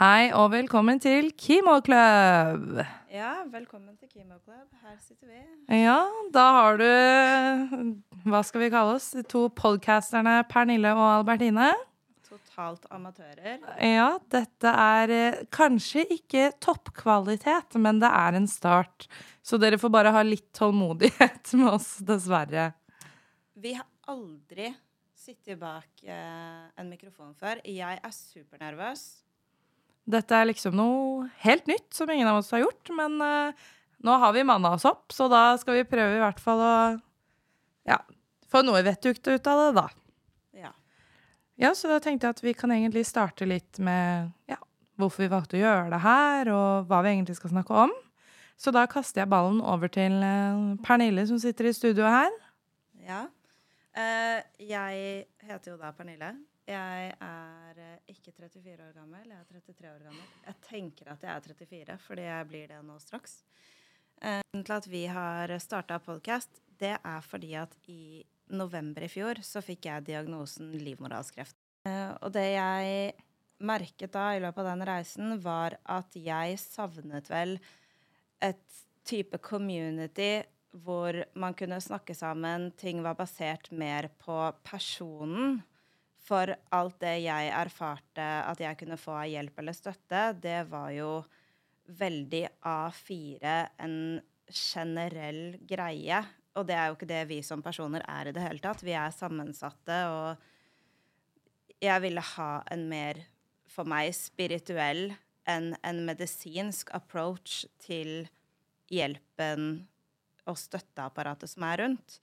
Hei og velkommen til Kimoklubb. Ja, velkommen til Kimoklubb. Her sitter vi. Ja, da har du Hva skal vi kalle oss? De to podcasterne Pernille og Albertine. Totalt amatører. Ja, dette er eh, kanskje ikke toppkvalitet, men det er en start. Så dere får bare ha litt tålmodighet med oss, dessverre. Vi har aldri sittet bak eh, en mikrofon før. Jeg er supernervøs. Dette er liksom noe helt nytt som ingen av oss har gjort, men uh, nå har vi manna oss opp, så da skal vi prøve i hvert fall å ja, få noe vettugt ut av det, da. Ja. Ja, så da tenkte jeg at vi kan egentlig starte litt med ja, hvorfor vi valgte å gjøre det her, og hva vi egentlig skal snakke om. Så da kaster jeg ballen over til eh, Pernille, som sitter i studio her. ja. Uh, jeg heter jo da Pernille. Jeg er eh, ikke 34 år gammel, jeg er 33 år gammel. Jeg tenker at jeg er 34, fordi jeg blir det nå straks. Eh, Grunnen til at vi har starta podkast, det er fordi at i november i fjor så fikk jeg diagnosen livmorhalskreft. Eh, og det jeg merket da i løpet av den reisen, var at jeg savnet vel et type community hvor man kunne snakke sammen, ting var basert mer på personen. For alt det jeg erfarte at jeg kunne få av hjelp eller støtte, det var jo veldig A4, en generell greie. Og det er jo ikke det vi som personer er i det hele tatt. Vi er sammensatte, og jeg ville ha en mer, for meg, spirituell enn en medisinsk approach til hjelpen og støtteapparatet som er rundt.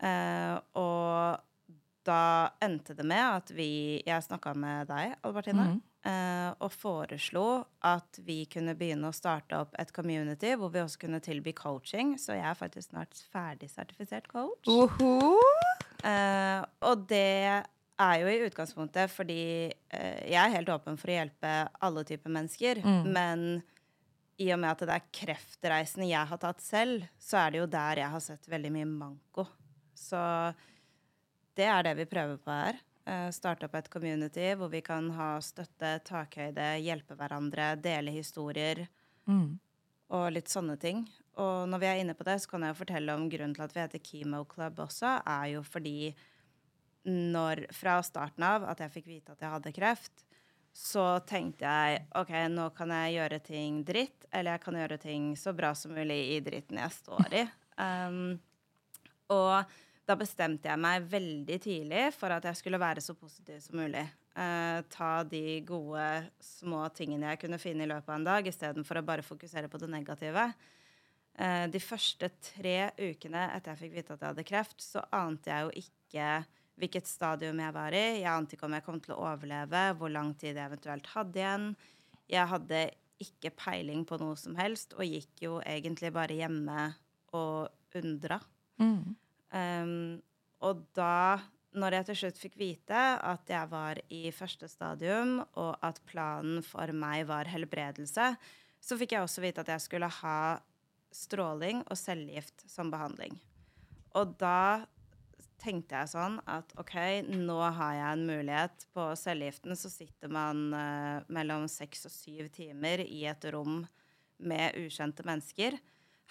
Uh, og da endte det med at vi Jeg snakka med deg, Albertine, mm eh, og foreslo at vi kunne begynne å starte opp et community hvor vi også kunne tilby coaching. Så jeg er faktisk snart ferdig sertifisert coach. Oho. Eh, og det er jo i utgangspunktet fordi eh, jeg er helt åpen for å hjelpe alle typer mennesker. Mm. Men i og med at det er kreftreisen jeg har tatt selv, så er det jo der jeg har sett veldig mye manko. Så det er det vi prøver på her. Eh, starte opp et community hvor vi kan ha støtte, takhøyde, hjelpe hverandre, dele historier Mm. og litt sånne ting. Og når vi er inne på det, så kan jeg fortelle om grunnen til at vi heter Chemo Club også, er jo fordi når, fra starten av at jeg fikk vite at jeg hadde kreft, så tenkte jeg OK, nå kan jeg gjøre ting dritt, eller jeg kan gjøre ting så bra som mulig i dritten jeg står i. Um, og da bestemte jeg meg veldig tidlig for at jeg skulle være så positiv som mulig. Eh, ta de gode, små tingene jeg kunne finne i løpet av en dag, istedenfor å bare fokusere på det negative. Eh, de første tre ukene etter jeg fikk vite at jeg hadde kreft, så ante jeg jo ikke hvilket stadium jeg var i. Jeg ante ikke om jeg kom til å overleve, hvor lang tid jeg eventuelt hadde igjen. Jeg hadde ikke peiling på noe som helst, og gikk jo egentlig bare hjemme og undra. Mm. Um, og da, når jeg til slutt fikk vite at jeg var i første stadium, og at planen for meg var helbredelse, så fikk jeg også vite at jeg skulle ha stråling og cellegift som behandling. Og da tenkte jeg sånn at OK, nå har jeg en mulighet. På cellegiften så sitter man uh, mellom seks og syv timer i et rom med ukjente mennesker.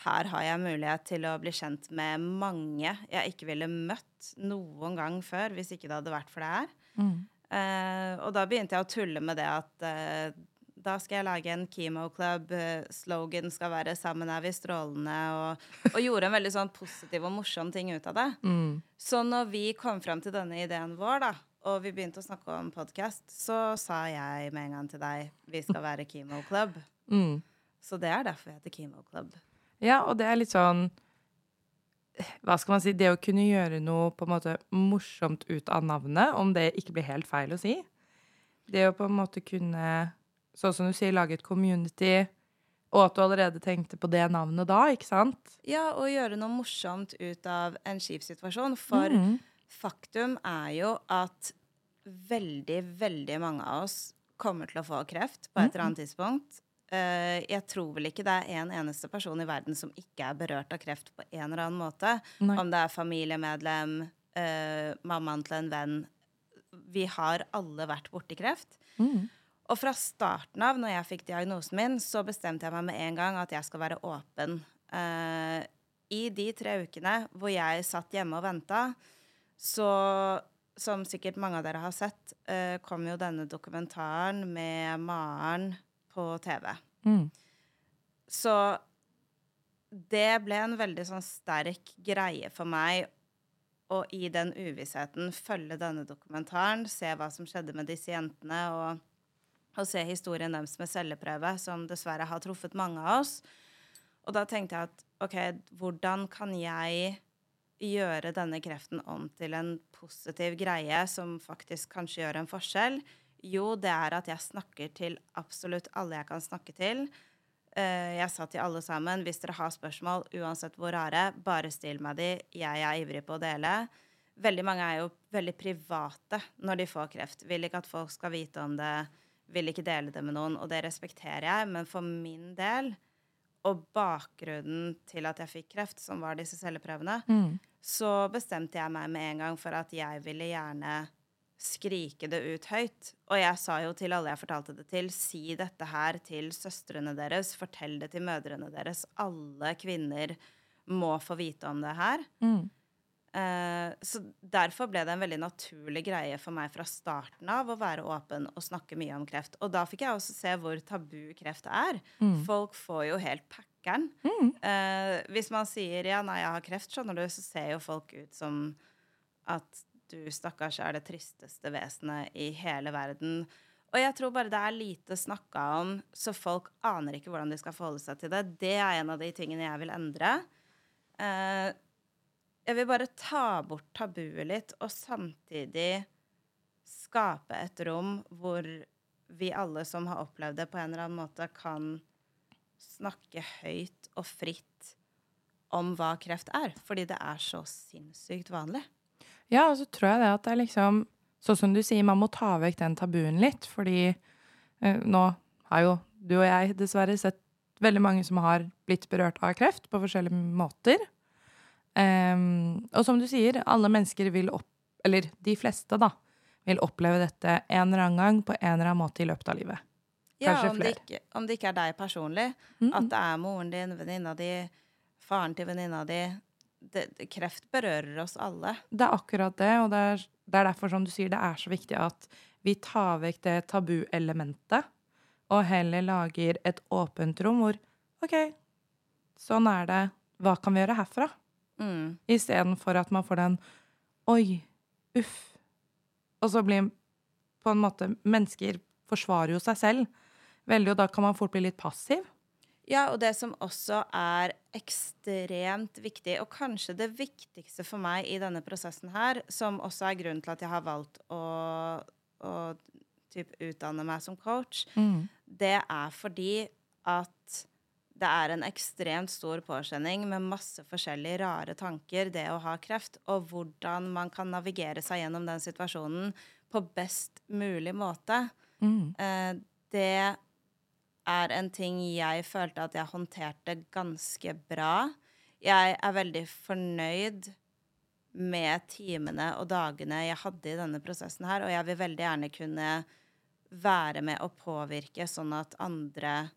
Her har jeg mulighet til å bli kjent med mange jeg ikke ville møtt noen gang før hvis ikke det hadde vært for det her. Mm. Uh, og da begynte jeg å tulle med det at uh, da skal jeg lage en Chemo-club. eh, slogan skal være 'Sammen er vi strålende'. Og, og gjorde en veldig sånn positiv og morsom ting ut av det. Mm. Så når vi kom fram til denne ideen vår, da, og vi begynte å snakke om podkast, så sa jeg med en gang til deg vi skal være Chemo-club. Mm. Så det er derfor vi heter Chemo-club. Ja, og det er litt sånn Hva skal man si? Det å kunne gjøre noe på en måte morsomt ut av navnet, om det ikke blir helt feil å si. Det å på en måte kunne, sånn som du sier, lage et community, og at du allerede tenkte på det navnet da, ikke sant? Ja, og gjøre noe morsomt ut av en kjip situasjon. For mm. faktum er jo at veldig, veldig mange av oss kommer til å få kreft på et eller annet tidspunkt. Eh, jeg tror vel ikke det er en eneste person i verden som ikke er berørt av kreft på en eller annen måte. Nei. Om det er familiemedlem, eh, mammaen til en venn. Vi har alle vært borti kreft. Mm. Og fra starten av, når jeg fikk diagnosen min, så bestemte jeg meg med en gang at jeg skal være åpen. Uh, I de tre ukene hvor jeg satt hjemme og venta, så som sikkert mange av dere har sett, uh, kom jo denne dokumentaren med Maren på TV. Mm. Så det ble en veldig sånn sterk greie for meg å i den uvissheten følge denne dokumentaren, se hva som skjedde med disse jentene, og, og se historien deres med celleprøve, som dessverre har truffet mange av oss. Og da tenkte jeg at OK, hvordan kan jeg gjøre denne kreften om til en positiv greie som faktisk kanskje gjør en forskjell? Jo, det er at jeg snakker til absolutt alle jeg kan snakke til. Eh, jeg sa til alle sammen hvis dere har spørsmål, uansett hvor rare, bare still meg de. Jeg er ivrig på å dele. Veldig mange er jo veldig private når de får kreft. Vil ikke at folk skal vite om det, vil ikke dele det med noen. Og det respekterer jeg, men for min del, og bakgrunnen til at jeg fikk kreft, som var disse celleprøvene, Mm. så bestemte jeg meg med en gang for at jeg ville gjerne skrike det ut høyt. Og jeg sa jo til alle jeg fortalte det til, si dette her til søstrene deres, fortell det til mødrene deres. Alle kvinner må få vite om det her. Mm. Eh, så derfor ble det en veldig naturlig greie for meg fra starten av å være åpen og snakke mye om kreft. Og da fikk jeg også se hvor tabu kreft er. Mm. Folk får jo helt packeren. Mm. Eh, hvis man sier 'ja, nei, jeg har kreft', skjønner du, så ser jo folk ut som at du, stakkars, er det tristeste vesenet i hele verden. Og jeg tror bare det er lite snakka om, så folk aner ikke hvordan de skal forholde seg til det. Det er en av de tingene jeg vil endre. Eh, jeg vil bare ta bort tabuet litt, og samtidig skape et rom hvor vi alle som har opplevd det på en eller annen måte, kan snakke høyt og fritt om hva kreft er. Fordi det er så sinnssykt vanlig. Ja, og så tror jeg det at det er liksom Sånn som du sier, man må ta vekk den tabuen litt, fordi eh, nå har jo du og jeg dessverre sett veldig mange som har blitt berørt av kreft på forskjellige måter. Um, og som du sier, alle mennesker vil opp... Eller de fleste, da. Vil oppleve dette en eller annen gang på en eller annen måte i løpet av livet. Ja, om om det, ikke, om det ikke er deg personlig. Mm. At det er moren din, venninna di, faren til venninna di. Det, kreft berører oss alle. Det er akkurat det, og det er, det er derfor, som du sier, det er så viktig at vi tar vekk det tabuelementet, og heller lager et åpent rom hvor OK, sånn er det. Hva kan vi gjøre herfra? Mm. Istedenfor at man får den Oi, uff. Og så blir på en måte Mennesker forsvarer jo seg selv veldig, og da kan man fort bli litt passiv. Ja, og det som også er ekstremt viktig, og kanskje det viktigste for meg i denne prosessen her, som også er grunnen til at jeg har valgt å, å typ, utdanne meg som coach, det er fordi at det er en ekstremt stor påkjenning med masse forskjellige rare tanker, det å ha kreft, og hvordan man kan navigere seg gjennom den situasjonen på best mulig måte. Mm. Eh, det er en ting jeg følte at jeg håndterte ganske bra. Jeg er veldig fornøyd med timene og dagene jeg hadde i denne prosessen her, og jeg vil veldig gjerne kunne være med å påvirke sånn at andre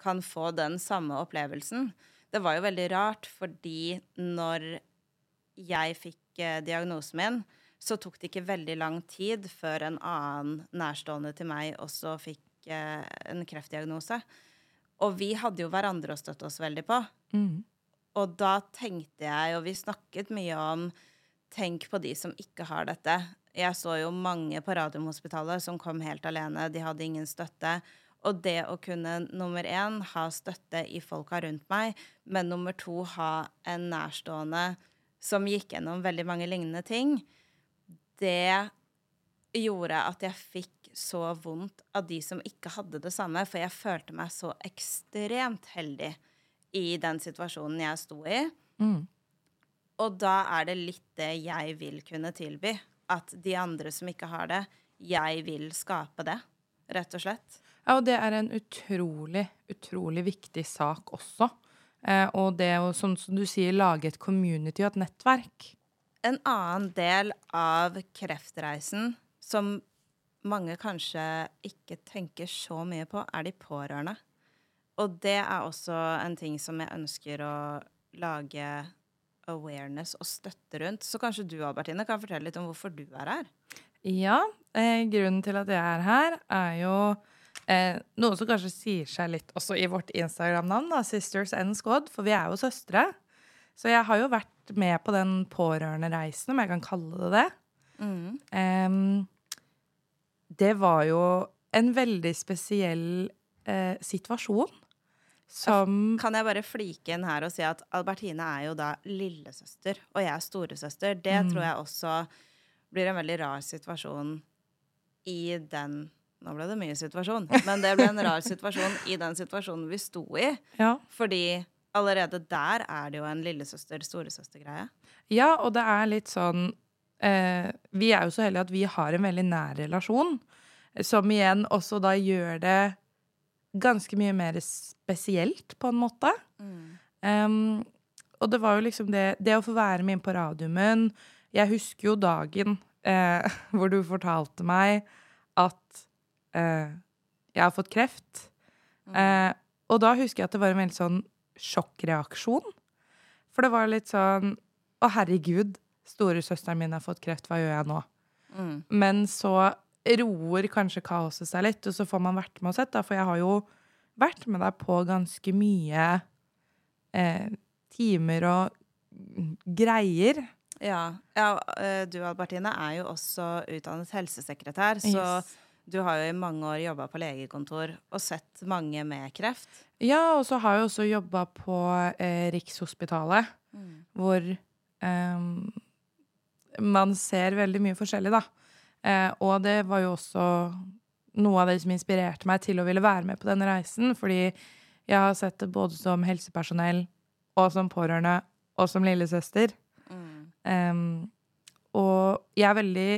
kan få den samme opplevelsen. Det var jo veldig rart, fordi når jeg fikk eh, diagnosen min, så tok det ikke veldig lang tid før en annen nærstående til meg også fikk eh, en kreftdiagnose. Og vi hadde jo hverandre å støtte oss veldig på. Mm. Og da tenkte jeg, og vi snakket mye om Tenk på de som ikke har dette. Jeg så jo mange på Radiumhospitalet som kom helt alene. De hadde ingen støtte. Og det å kunne nummer én ha støtte i folka rundt meg, men nummer to ha en nærstående som gikk gjennom veldig mange lignende ting, det gjorde at jeg fikk så vondt av de som ikke hadde det samme, for jeg følte meg så ekstremt heldig i den situasjonen jeg sto i. Mm. Og da er det litt det jeg vil kunne tilby. At de andre som ikke har det, jeg vil skape det, rett og slett. Ja, og det er en utrolig, utrolig viktig sak også. Eh, og det å, som du sier, lage et community og et nettverk. En annen del av kreftreisen som mange kanskje ikke tenker så mye på, er de pårørende. Og det er også en ting som jeg ønsker å lage awareness og støtte rundt. Så kanskje du, Albertine, kan fortelle litt om hvorfor du er her? Ja, eh, grunnen til at jeg er her, er jo eh, noe som kanskje sier seg litt også i vårt Instagram-navn, da, Sisters and Squad, for vi er jo søstre. Så jeg har jo vært med på den pårørendereisen, om jeg kan kalle det det. Mm. Eh, det var jo en veldig spesiell eh, situasjon som Kan jeg bare flike inn her og si at Albertine er jo da lillesøster, og jeg er storesøster. Det Mm. tror jeg også blir en veldig rar situasjon i den Nå ble det mye situasjon, men det ble en rar situasjon i den situasjonen vi sto i. Ja. Fordi allerede der er det jo en lillesøster-storesøster-greie. Ja, og det er litt sånn Vi er jo så heldige at vi har en veldig nær relasjon, som igjen også da gjør det ganske mye mer spesielt, på en måte. Em, og det var jo liksom det Det å få være med inn på radiumen Jeg husker jo dagen eh, hvor du fortalte meg at eh, jeg har fått kreft. Eh, og da husker jeg at det var en veldig sånn sjokkreaksjon. For det var litt sånn Å, herregud, storesøsteren min har fått kreft, hva gjør jeg nå? Mm. Men så roer kanskje kaoset seg litt, og så får man vært med og sett, da, for jeg har jo vært med deg på ganske mye eh, timer og mm, greier. Ja. ja øh, du, Albertine, er jo også utdannet helsesekretær, så Yes. du har jo i mange år jobba på legekontor og sett mange med kreft. Ja, og så har jeg også jobba på eh, Rikshospitalet, hvor eh, man ser veldig mye forskjellig, da. Eh, og det var jo også noe av det som inspirerte meg til å ville være med på denne reisen, fordi jeg har sett det både som helsepersonell og som pårørende og som lillesøster. Em, og jeg er veldig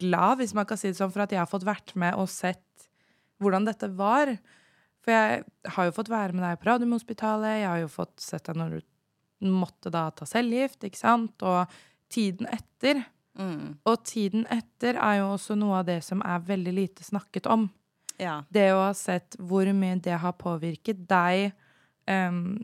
glad, hvis man kan si det sånn, for at jeg har fått vært med og sett hvordan dette var. For jeg har jo fått være med deg på Radiumhospitalet, jeg har jo fått sett deg når du måtte da ta cellegift, ikke sant, og tiden etter. Mm. Og tiden etter er jo også noe av det som er veldig lite snakket om. Ja. Det å ha sett hvor mye det har påvirket deg um,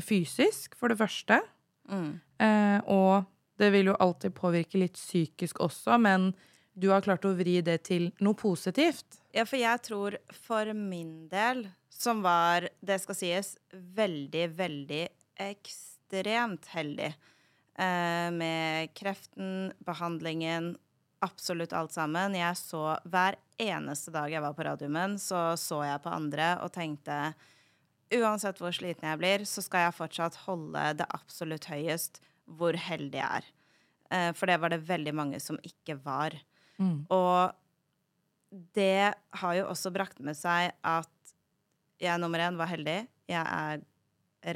fysisk, for det første. Mm. Uh, og det vil jo alltid påvirke litt psykisk også, men du har klart å vri det til noe positivt. Ja, for jeg tror for min del, som var, det skal sies, veldig, veldig ekstremt heldig med kreften, behandlingen, absolutt alt sammen. Jeg så hver eneste dag jeg var på radiumen, så så jeg på andre og tenkte uansett hvor sliten jeg blir, så skal jeg fortsatt holde det absolutt høyest hvor heldig jeg er. Eh, for det var det veldig mange som ikke var. Og det har jo også brakt med seg at jeg nummer én var heldig. Jeg er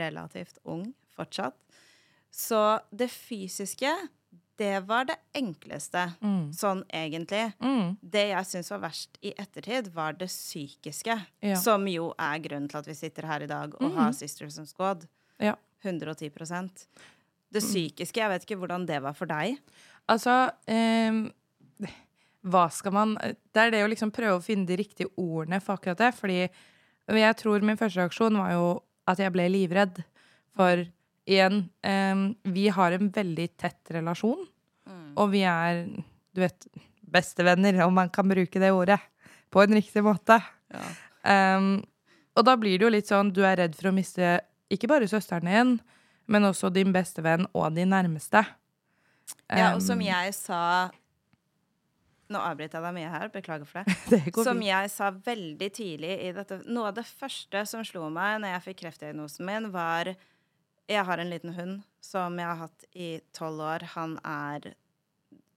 relativt ung fortsatt. Så det fysiske, det var det enkleste, Mm. sånn egentlig. Mm. Det jeg syns var verst i ettertid, var det psykiske. Ja. Som jo er grunnen til at vi sitter her i dag og har Sisters and Squad. Ja. 110% Det psykiske, jeg vet ikke hvordan det var for deg. Altså ehm, Hva skal man Det er det å liksom prøve å finne de riktige ordene for akkurat det. Fordi jeg tror min første reaksjon var jo at jeg ble livredd. For igjen, um, vi har en veldig tett relasjon. Og vi er, du vet, bestevenner, om man kan bruke det ordet, på en riktig måte. Ehm, og da blir det jo litt sånn, du er redd for å miste ikke bare søsteren din, men også din beste venn og din nærmeste. Ja, og som jeg sa Nå avbryter jeg deg mye her, beklager for det. det Som jeg sa veldig tidlig i dette Noe av det første som slo meg når jeg fikk kreftdiagnosen min, var Jeg har en liten hund som jeg har hatt i tolv år. Han er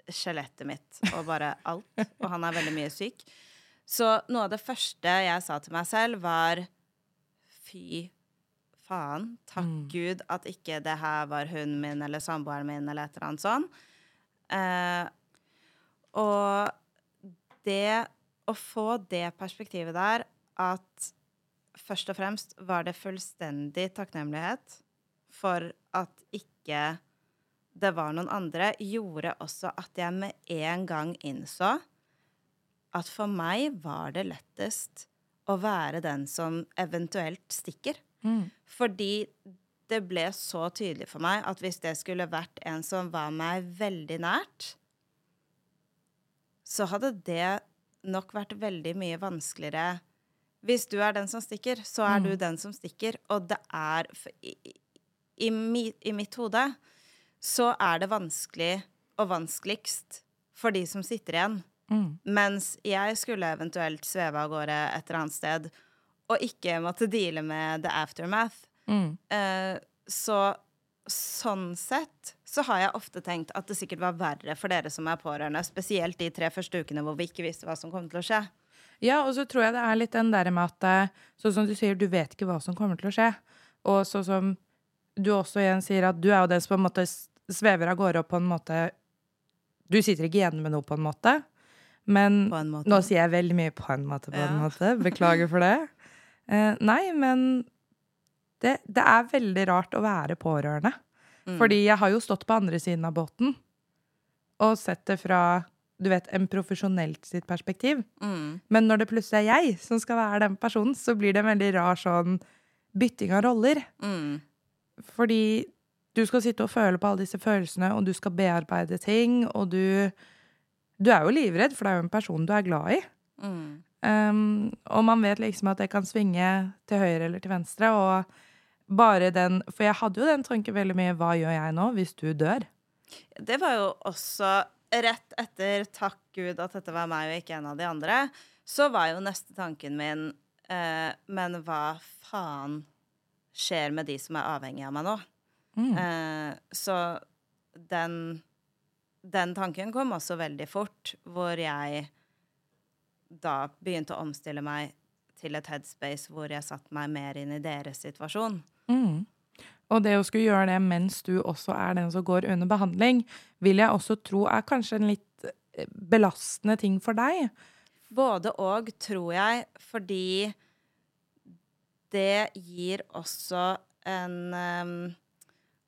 skjelettet mitt og bare alt. Og han er veldig mye syk. Så noe av det første jeg sa til meg selv, var Fy faen. Takk Gud at ikke det her var hunden min eller samboeren min eller et eller annet sånt. Eh, og det å få det perspektivet der, at først og fremst var det fullstendig takknemlighet for at ikke det var noen andre, gjorde også at jeg med en gang innså at for meg var det lettest å være den som eventuelt stikker. Mm. Fordi det ble så tydelig for meg at hvis det skulle vært en som var meg veldig nært, så hadde det nok vært veldig mye vanskeligere Hvis du er den som stikker, så er Mm. du den som stikker, og det er i, mi, I mitt hode så er det vanskelig og vanskeligst for de som sitter igjen. Mm. Mens jeg skulle eventuelt sveve av gårde et eller annet sted og ikke måtte deale med the aftermath. Mm. Eh, så sånn sett så har jeg ofte tenkt at det sikkert var verre for dere som er pårørende, spesielt de tre første ukene hvor vi ikke visste hva som kom til å skje. Ja, og så tror jeg det er litt den der med at eh, Sånn som du sier, du vet ikke hva som kommer til å skje. Og sånn som du også igjen sier, at du er jo den som på en måte svever av gårde og på en måte Du sitter ikke igjen med noe, på en måte. Men en måte. Nå sier jeg veldig mye på en måte, på en måte. Beklager for det. Eh, nei, men det, det er veldig rart å være pårørende. Mm. Fordi jeg har jo stått på andre siden av båten og sett det fra du vet, en profesjonelt sitt perspektiv. Mm. Men når det plutselig er jeg som skal være den personen, så blir det en veldig rar sånn bytting av roller. Mm. Fordi du skal sitte og føle på alle disse følelsene, og du skal bearbeide ting, og du Du er jo livredd, for det er jo en person du er glad i. Mm. Um, og man vet liksom at det kan svinge til høyre eller til venstre, og bare den For jeg hadde jo den tanken veldig mye Hva gjør jeg nå hvis du dør? Det var jo også rett etter takk Gud at dette var meg og ikke en av de andre, så var jo neste tanken min eh, Men hva faen skjer med de som er avhengige av meg nå? Mm. Eh, så den, den tanken kom også veldig fort, hvor jeg da begynte å omstille meg til et headspace hvor jeg satte meg mer inn i deres situasjon. Mm. Og det å skulle gjøre det mens du også er den som går under behandling, vil jeg også tro er kanskje en litt eh, belastende ting for deg. Både og, tror jeg, fordi det gir også en um,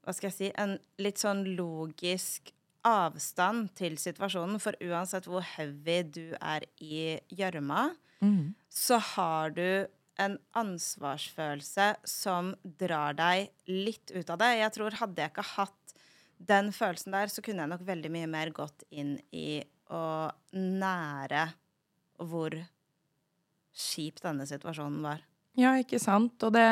Hva skal jeg si En litt sånn logisk avstand til situasjonen. For uansett hvor heavy du er i gjørma, Mm. så har du en ansvarsfølelse som drar deg litt ut av det. Jeg tror Hadde jeg ikke hatt den følelsen der, så kunne jeg nok veldig mye mer gått inn i å nære hvor kjip denne situasjonen var. Ja, ikke sant? Og det,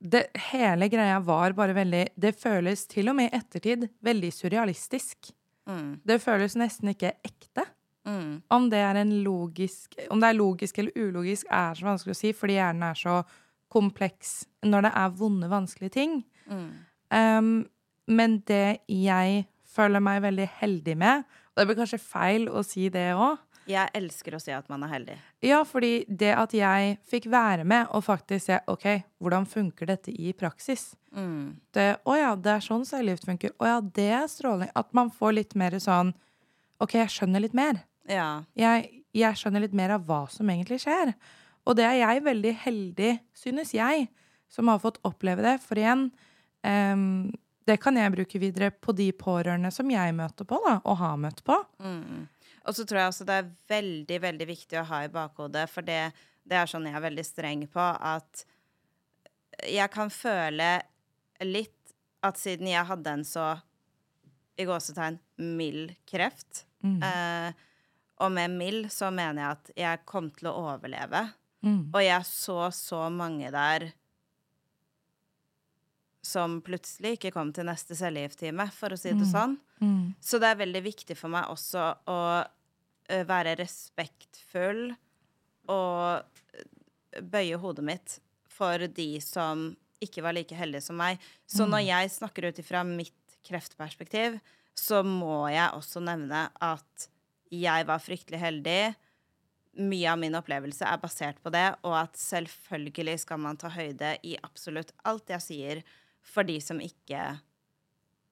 det Hele greia var bare veldig Det føles til og med i ettertid veldig surrealistisk. Mm. Det føles nesten ikke ekte. Mm. Om det er en logisk Om det er logisk eller ulogisk, er så vanskelig å si, fordi hjernen er så kompleks når det er vonde, vanskelige ting. Mm. Um, men det jeg føler meg veldig heldig med, og det blir kanskje feil å si det òg Jeg elsker å si at man er heldig. Ja, fordi det at jeg fikk være med og faktisk se OK, hvordan funker dette i praksis? Mm. Det, å ja, det er sånn cellegift funker. Å ja, det er stråling. At man får litt mer sånn OK, jeg skjønner litt mer. Ja. Jeg, jeg skjønner litt mer av hva som egentlig skjer. Og det er jeg veldig heldig, synes jeg, som har fått oppleve det. For igjen, um, det kan jeg bruke videre på de pårørende som jeg møter på, da, og har møtt på. Mm. Og så tror jeg også det er veldig, veldig viktig å ha i bakhodet, for det, det er sånn jeg er veldig streng på, at jeg kan føle litt at siden jeg hadde en så, i gåsetegn, mild kreft, Mm. eh, og med mild så mener jeg at jeg kom til å overleve, Mm. og jeg så så mange der som plutselig ikke kom til neste cellegifttime, for å si det Mm. sånn. Mm. Så det er veldig viktig for meg også å være respektfull og bøye hodet mitt for de som ikke var like heldige som meg. Så når jeg snakker ut ifra mitt kreftperspektiv, så må jeg også nevne at jeg var fryktelig heldig. Mye av min opplevelse er basert på det, og at selvfølgelig skal man ta høyde i absolutt alt jeg sier for de som ikke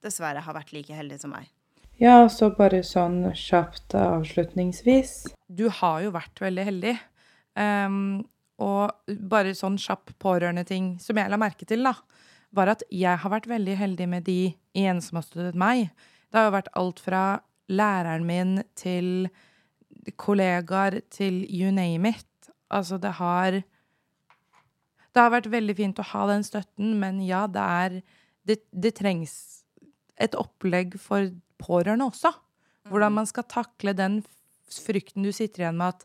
dessverre har vært like heldige som meg. Ja, så bare sånn kjapt avslutningsvis. Du har jo vært veldig heldig. Um, og bare sånn kjapp pårørendeting som jeg la merke til, da, var at jeg har vært veldig heldig med de igjen som har støttet meg. Det har jo vært alt fra læreren min til kollegaer til you name it. Altså, det har Det har vært veldig fint å ha den støtten, men ja, det er Det, det trengs et opplegg for pårørende også. Hvordan man skal takle den frykten du sitter igjen med at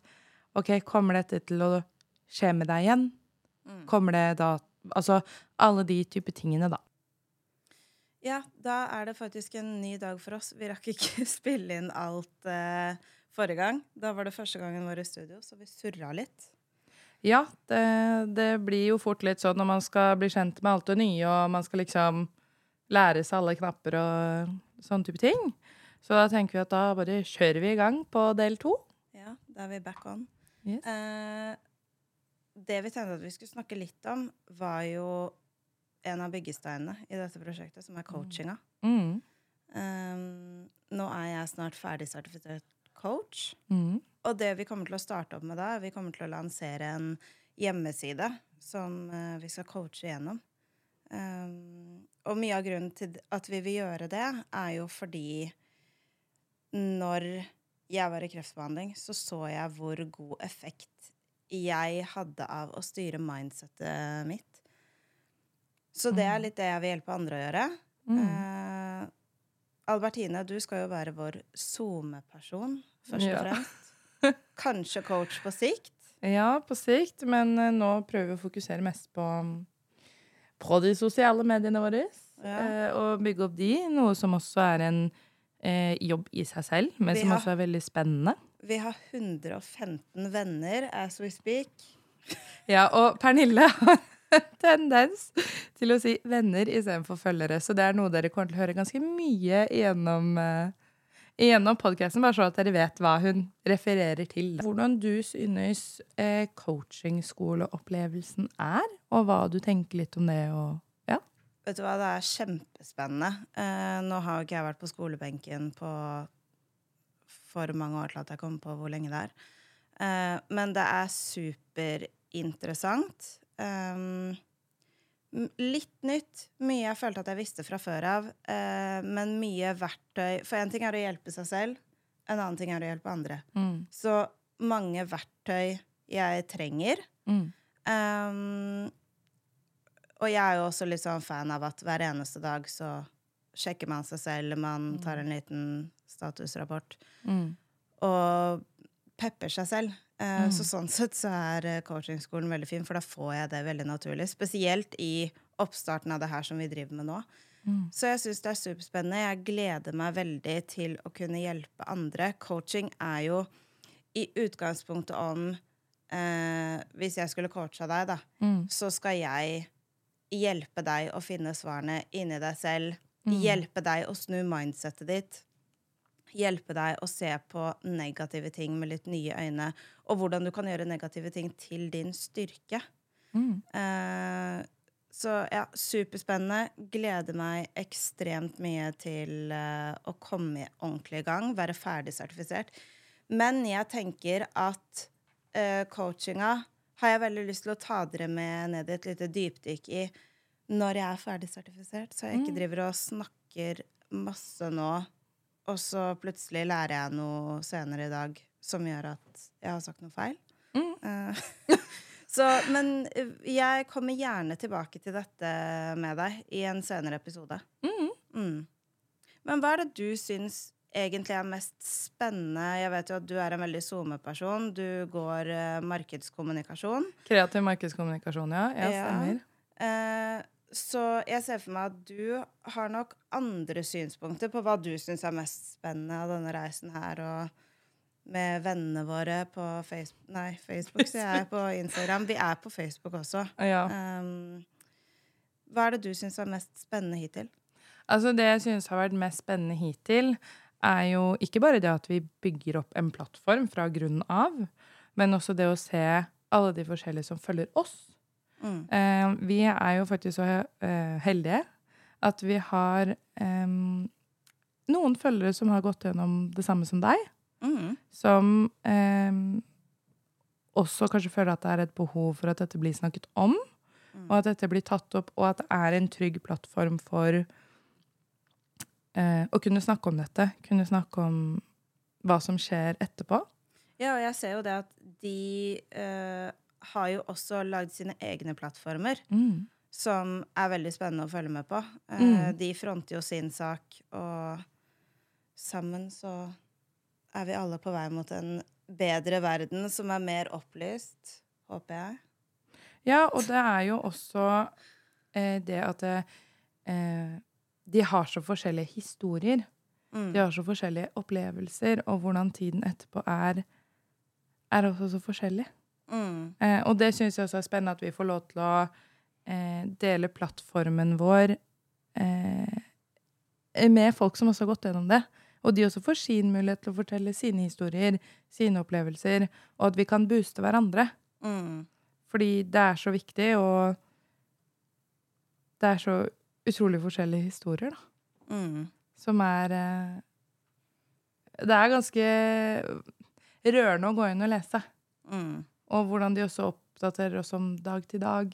OK, kommer dette til å skje med deg igjen? Kommer det da Altså alle de type tingene, da. Ja, da er det faktisk en ny dag for oss. Vi rakk ikke spille inn alt eh, forrige gang. Da var det første gangen vår i studio, så vi surra litt. Ja, det, det blir jo fort litt sånn når man skal bli kjent med alt det nye, og man skal liksom lære seg alle knapper og sånne type ting. Så da tenker vi at da bare kjører vi i gang på del to. Ja, da er vi back on. Yes. Eh, det vi tenkte at vi skulle snakke litt om, var jo en av byggesteinene i dette prosjektet, som er coachinga. Mm. Um, nå er jeg snart ferdig sertifisert coach. Mm. Og det vi kommer til å starte opp med da, vi kommer til å lansere en hjemmeside som uh, vi skal coache gjennom. Um, og mye av grunnen til at vi vil gjøre det, er jo fordi når jeg var i kreftbehandling, så så jeg hvor god effekt jeg hadde av å styre mindsettet mitt. Så det er litt det jeg vil hjelpe andre å gjøre. Mm. Uh, Albertine, du skal jo være vår SoMe-person, først og Ja. fremst. Kanskje coach på sikt. Ja, på sikt, men eh, nå prøver vi å fokusere mest på, på de sosiale mediene våre. Ja. eh, og bygge opp de, noe som også er en eh, jobb i seg selv, men Vi som har- også er veldig spennende. Vi har 115 venner as we speak. Ja, og Pernille har tendens til å si venner istedenfor følgere, så det er noe dere kommer til å høre ganske mye gjennom uh, igjennom podkasten, bare så at dere vet hva hun refererer til. Hvordan du synes eh, coachingskoleopplevelsen er, og hva du tenker litt om det. og ja. Vet du hva, det er kjempespennende. Eh, nå har jo ikke jeg vært på skolebenken på for mange år til at jeg kommer på hvor lenge det er. Eh, men det er superinteressant. M- litt nytt. Mye jeg følte at jeg visste fra før av. eh, men mye verktøy For én ting er å hjelpe seg selv, en annen ting er å hjelpe andre. Mm. Så mange verktøy jeg trenger. Mm. Um, og jeg er jo også litt sånn fan av at hver eneste dag så sjekker man seg selv, man tar en liten statusrapport Mm. og pepper seg selv. Eh, Mm. Så sånn sett så er eh, coachingskolen veldig fin, for da får jeg det veldig naturlig. Spesielt i oppstarten av det her som vi driver med nå. Mm. Så jeg syns det er superspennende. Jeg gleder meg veldig til å kunne hjelpe andre. Coaching er jo i utgangspunktet om eh, Hvis jeg skulle coacha deg, da, Mm. så skal jeg hjelpe deg å finne svarene inni deg selv. Mm. Hjelpe deg å snu mindsettet ditt. Hjelpe deg å se på negative ting med litt nye øyne. Og hvordan du kan gjøre negative ting til din styrke. Mm. Eh, så ja, superspennende. Gleder meg ekstremt mye til eh, å komme ordentlig i gang. Være ferdig sertifisert. Men jeg tenker at uh, coachinga har jeg veldig lyst til å ta dere med ned i et lite dypdykk i når jeg er ferdig sertifisert, så jeg ikke driver og snakker masse nå, og så plutselig lærer jeg noe senere i dag som gjør at jeg har sagt noe feil. Mm. Uh, så, men eh, jeg kommer gjerne tilbake til dette med deg i en senere episode. Mm. Mm. Men hva er det du syns egentlig er mest spennende? Jeg vet jo at du er en veldig SoMe-person. Du går uh, markedskommunikasjon. Kreativ markedskommunikasjon, ja. Jeg Ja. stemmer. Eh, så jeg ser for meg at du har nok andre synspunkter på hva du syns er mest spennende av denne reisen her, og med vennene våre på Facebook Nei, Facebook, sier jeg på Instagram. Vi er på Facebook også. Ja. Um, hva er det du syns er mest spennende hittil? Altså Det jeg synes har vært mest spennende hittil, er jo ikke bare det at vi bygger opp en plattform fra grunnen av, men også det å se alle de forskjellige som følger oss. Mm. Vi er jo faktisk så eh, heldige at vi har noen følgere som har gått gjennom det samme som deg, Mm. som eh, også kanskje føler at det er et behov for at dette blir snakket om, Mm. og at dette blir tatt opp, og at det er en trygg plattform for eh, å kunne snakke om dette. Kunne snakke om hva som skjer etterpå. Ja, og jeg ser jo det at de eh, har jo også lagd sine egne plattformer, Mm. som er veldig spennende å følge med på. Eh, Mm. De fronter jo sin sak, og sammen så er vi alle på vei mot en bedre verden som er mer opplyst, håper jeg. Ja, og det er jo også eh, det at eh, de har så forskjellige historier. Mm. De har så forskjellige opplevelser, og hvordan tiden etterpå er, er også så forskjellig. Mm. Eh, og det syns jeg også er spennende at vi får lov til å eh, dele plattformen vår eh, med folk som også har gått gjennom det. Og de også får sin mulighet til å fortelle sine historier, sine opplevelser, og at vi kan booste hverandre. Mm. Fordi det er så viktig, og det er så utrolig forskjellige historier, da. Mm. Som er eh, Det er ganske rørende å gå inn og lese. Mm. Og hvordan de også oppdaterer oss om dag til dag.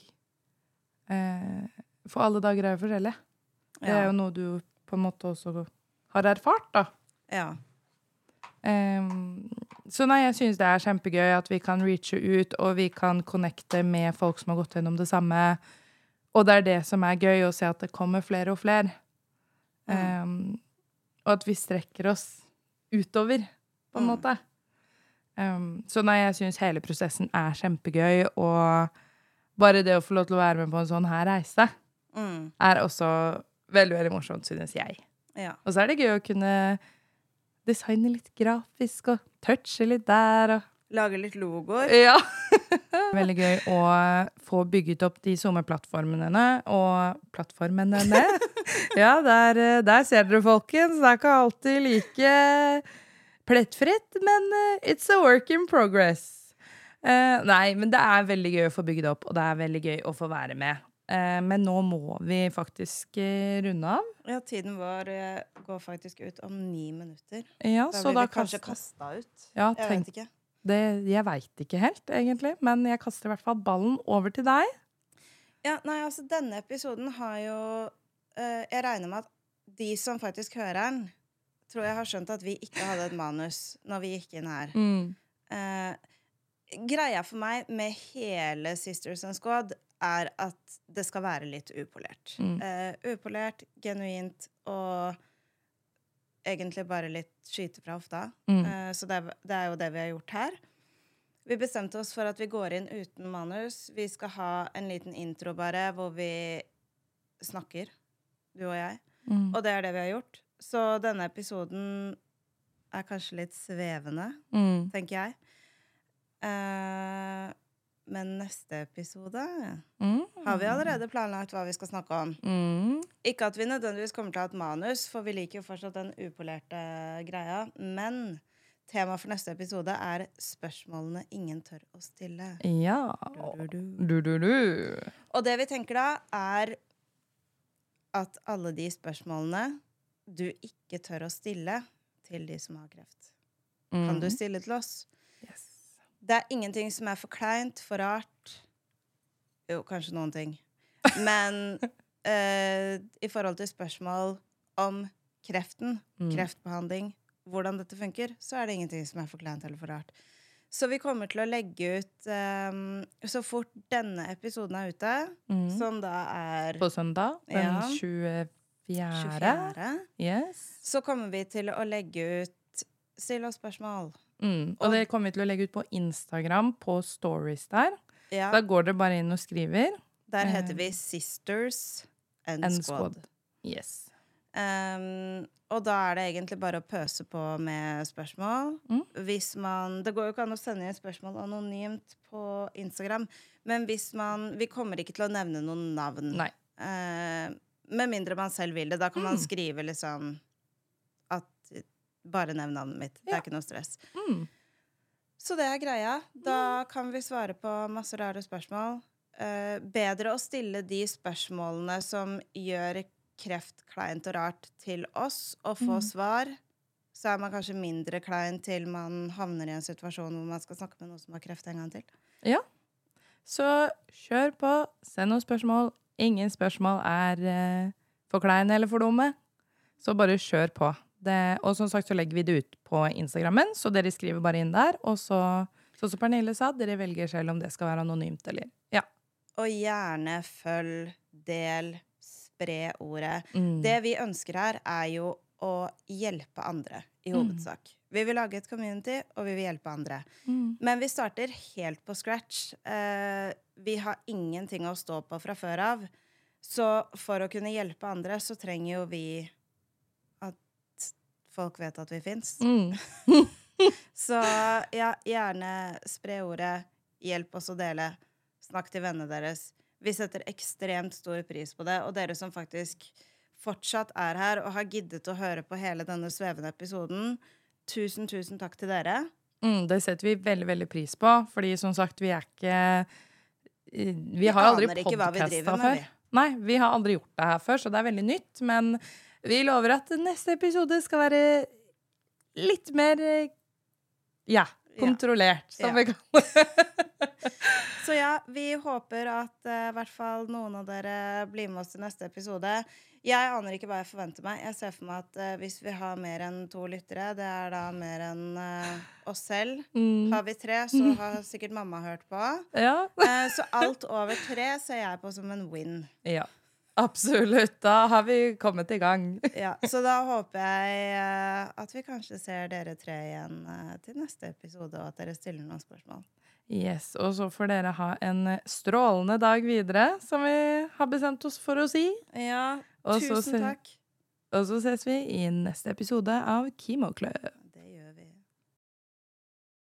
Eh, for alle dager er jo forskjellige. Det er jo noe du på en måte også har erfart, da. ja. Um, så nei, jeg synes det er kjempegøy at vi kan reache ut, og vi kan connecte med folk som har gått gjennom det samme. Og det er det som er gøy, å se at det kommer flere og flere. Ehm, og at vi strekker oss utover, på en Mm. måte. Ehm, så nei, jeg synes hele prosessen er kjempegøy, og bare det å få lov til å være med på en sånn her reise, Mm. er også veldig, veldig morsomt, synes jeg. ja. Og så er det gøy å kunne designe litt grafisk og touche litt der. Og Lage litt logoer. ja. Veldig gøy å få bygget opp de sommerplattformene og plattformene. Ja, der, eh, der ser dere, folkens. Det er ikke alltid like plettfritt, men eh, it's a work in progress. Uh, nei, men det er veldig gøy å få bygd opp, og det er veldig gøy å få være med. Uh, men nå må vi faktisk uh, runde av. Ja, tiden vår går faktisk ut om ni minutter. Ja, Da så blir vi kanskje kasta ut. Ja, Jeg tenk, vet ikke. det, jeg veit ikke helt, egentlig. Men jeg kaster i hvert fall ballen over til deg. Ja, nei, altså denne episoden har jo Jeg regner med at de som faktisk hører den, tror jeg har skjønt at vi ikke hadde et manus når vi gikk inn her. Eh, greia for meg med hele Sisters and Squad er at det skal være litt upolert. Mm. Eh, upolert, genuint og egentlig bare litt skyte fra hofta. Mm. Eh, så det, er- det er jo det vi har gjort her. Vi bestemte oss for at vi går inn uten manus. Vi skal ha en liten intro bare, hvor vi snakker, du og jeg. Mm. Og det er det vi har gjort. Så denne episoden er kanskje litt svevende, Mm. tenker jeg. Uh, men neste episode Mm. har vi allerede planlagt hva vi skal snakke om. Mm. Ikke at vi nødvendigvis kommer til å ha et manus, for vi liker jo fortsatt den upolerte greia. Men temaet for neste episode er spørsmålene ingen tør å stille. Ja. Du, du, du. Og det vi tenker da, er at alle de spørsmålene du ikke tør å stille til de som har kreft, kan Mm. du stille til oss. Yes. Det er ingenting som er for kleint, for rart. Jo, kanskje noen ting. Men eh, i forhold til spørsmål om kreften, Mm. kreftbehandling, hvordan dette funker, så er det ingenting som er for kleint eller for rart. Så vi kommer til å legge ut um, så fort denne episoden er ute, Mm. som da er På søndag den Ja. 24. 24., Yes. så kommer vi til å legge ut Still oss spørsmål. Mm. Og Og- det kommer vi til å legge ut på Instagram, på stories der. Ja, Da går dere bare inn og skriver. der eh, heter vi Sisters and, And Squad. Squad. Yes. Um, og da er det egentlig bare å pøse på med spørsmål. Mm. Hvis man Det går jo ikke an å sende inn spørsmål anonymt på Instagram, men hvis man Vi kommer ikke til å nevne noen navn. Nei. Eh, med mindre man selv vil det. Da kan man Mm. skrive liksom at Bare nevn navnet mitt. Det Ja. er ikke noe stress. Mm. Så det er greia. Da kan vi svare på masse rare spørsmål. Uh, bedre å stille de spørsmålene som gjør kreft kleint og rart, til oss, og få Mm. svar. Så er man kanskje mindre klein til man havner i en situasjon hvor man skal snakke med noen som har kreft en gang til. Ja. Så kjør på. Send noen spørsmål. Ingen spørsmål er eh, for kleine eller for dumme. Så bare kjør på. Det, og som sagt så legger vi det ut på Instagrammen, så dere skriver bare inn der. Og så, sånn som Pernille sa, dere velger selv om det skal være anonymt eller Ja. Og gjerne følg, del, spre ordet. Mm. Det vi ønsker her, er jo å hjelpe andre, i Mm. Vi vil lage et community, og vi vil hjelpe andre. Mm. Men vi starter helt på scratch. Eh, vi har ingenting å stå på fra før av. Så for å kunne hjelpe andre, så trenger jo vi at folk vet at vi fins. Mm. Så ja, gjerne spre ordet. Hjelp oss å dele. Snakk til vennene deres. Vi setter ekstremt stor pris på det. Og dere som faktisk fortsatt er her og har giddet å høre på hele denne svevende episoden, tusen, tusen takk til dere. Mm, det setter vi veldig, veldig pris på, fordi som sagt, vi er ikke Vi, vi har aldri med, før. Nei, vi har aldri gjort det her før, så det er veldig nytt. Men vi lover at neste episode skal være litt mer ja, kontrollert, Ja. som Ja. vi kaller Så ja, vi håper at eh, i hvert fall noen av dere blir med oss til neste episode. Jeg aner ikke hva jeg forventer meg. Jeg ser for meg at uh, hvis vi har mer enn to lyttere, det er da mer enn uh, oss selv. mm, Har vi tre, så har sikkert mamma hørt på. Ja. uh, så alt over tre ser jeg på som en win. ja. Absolutt. Da har vi kommet i gang. Ja, så da håper jeg uh, at vi kanskje ser dere tre igjen uh, til neste episode, og at dere stiller noen spørsmål. Yes, Og så får dere ha en strålende dag videre, som vi har bestemt oss for å si. Ja, tusen takk. Og så ses vi i neste episode av Kimo Club.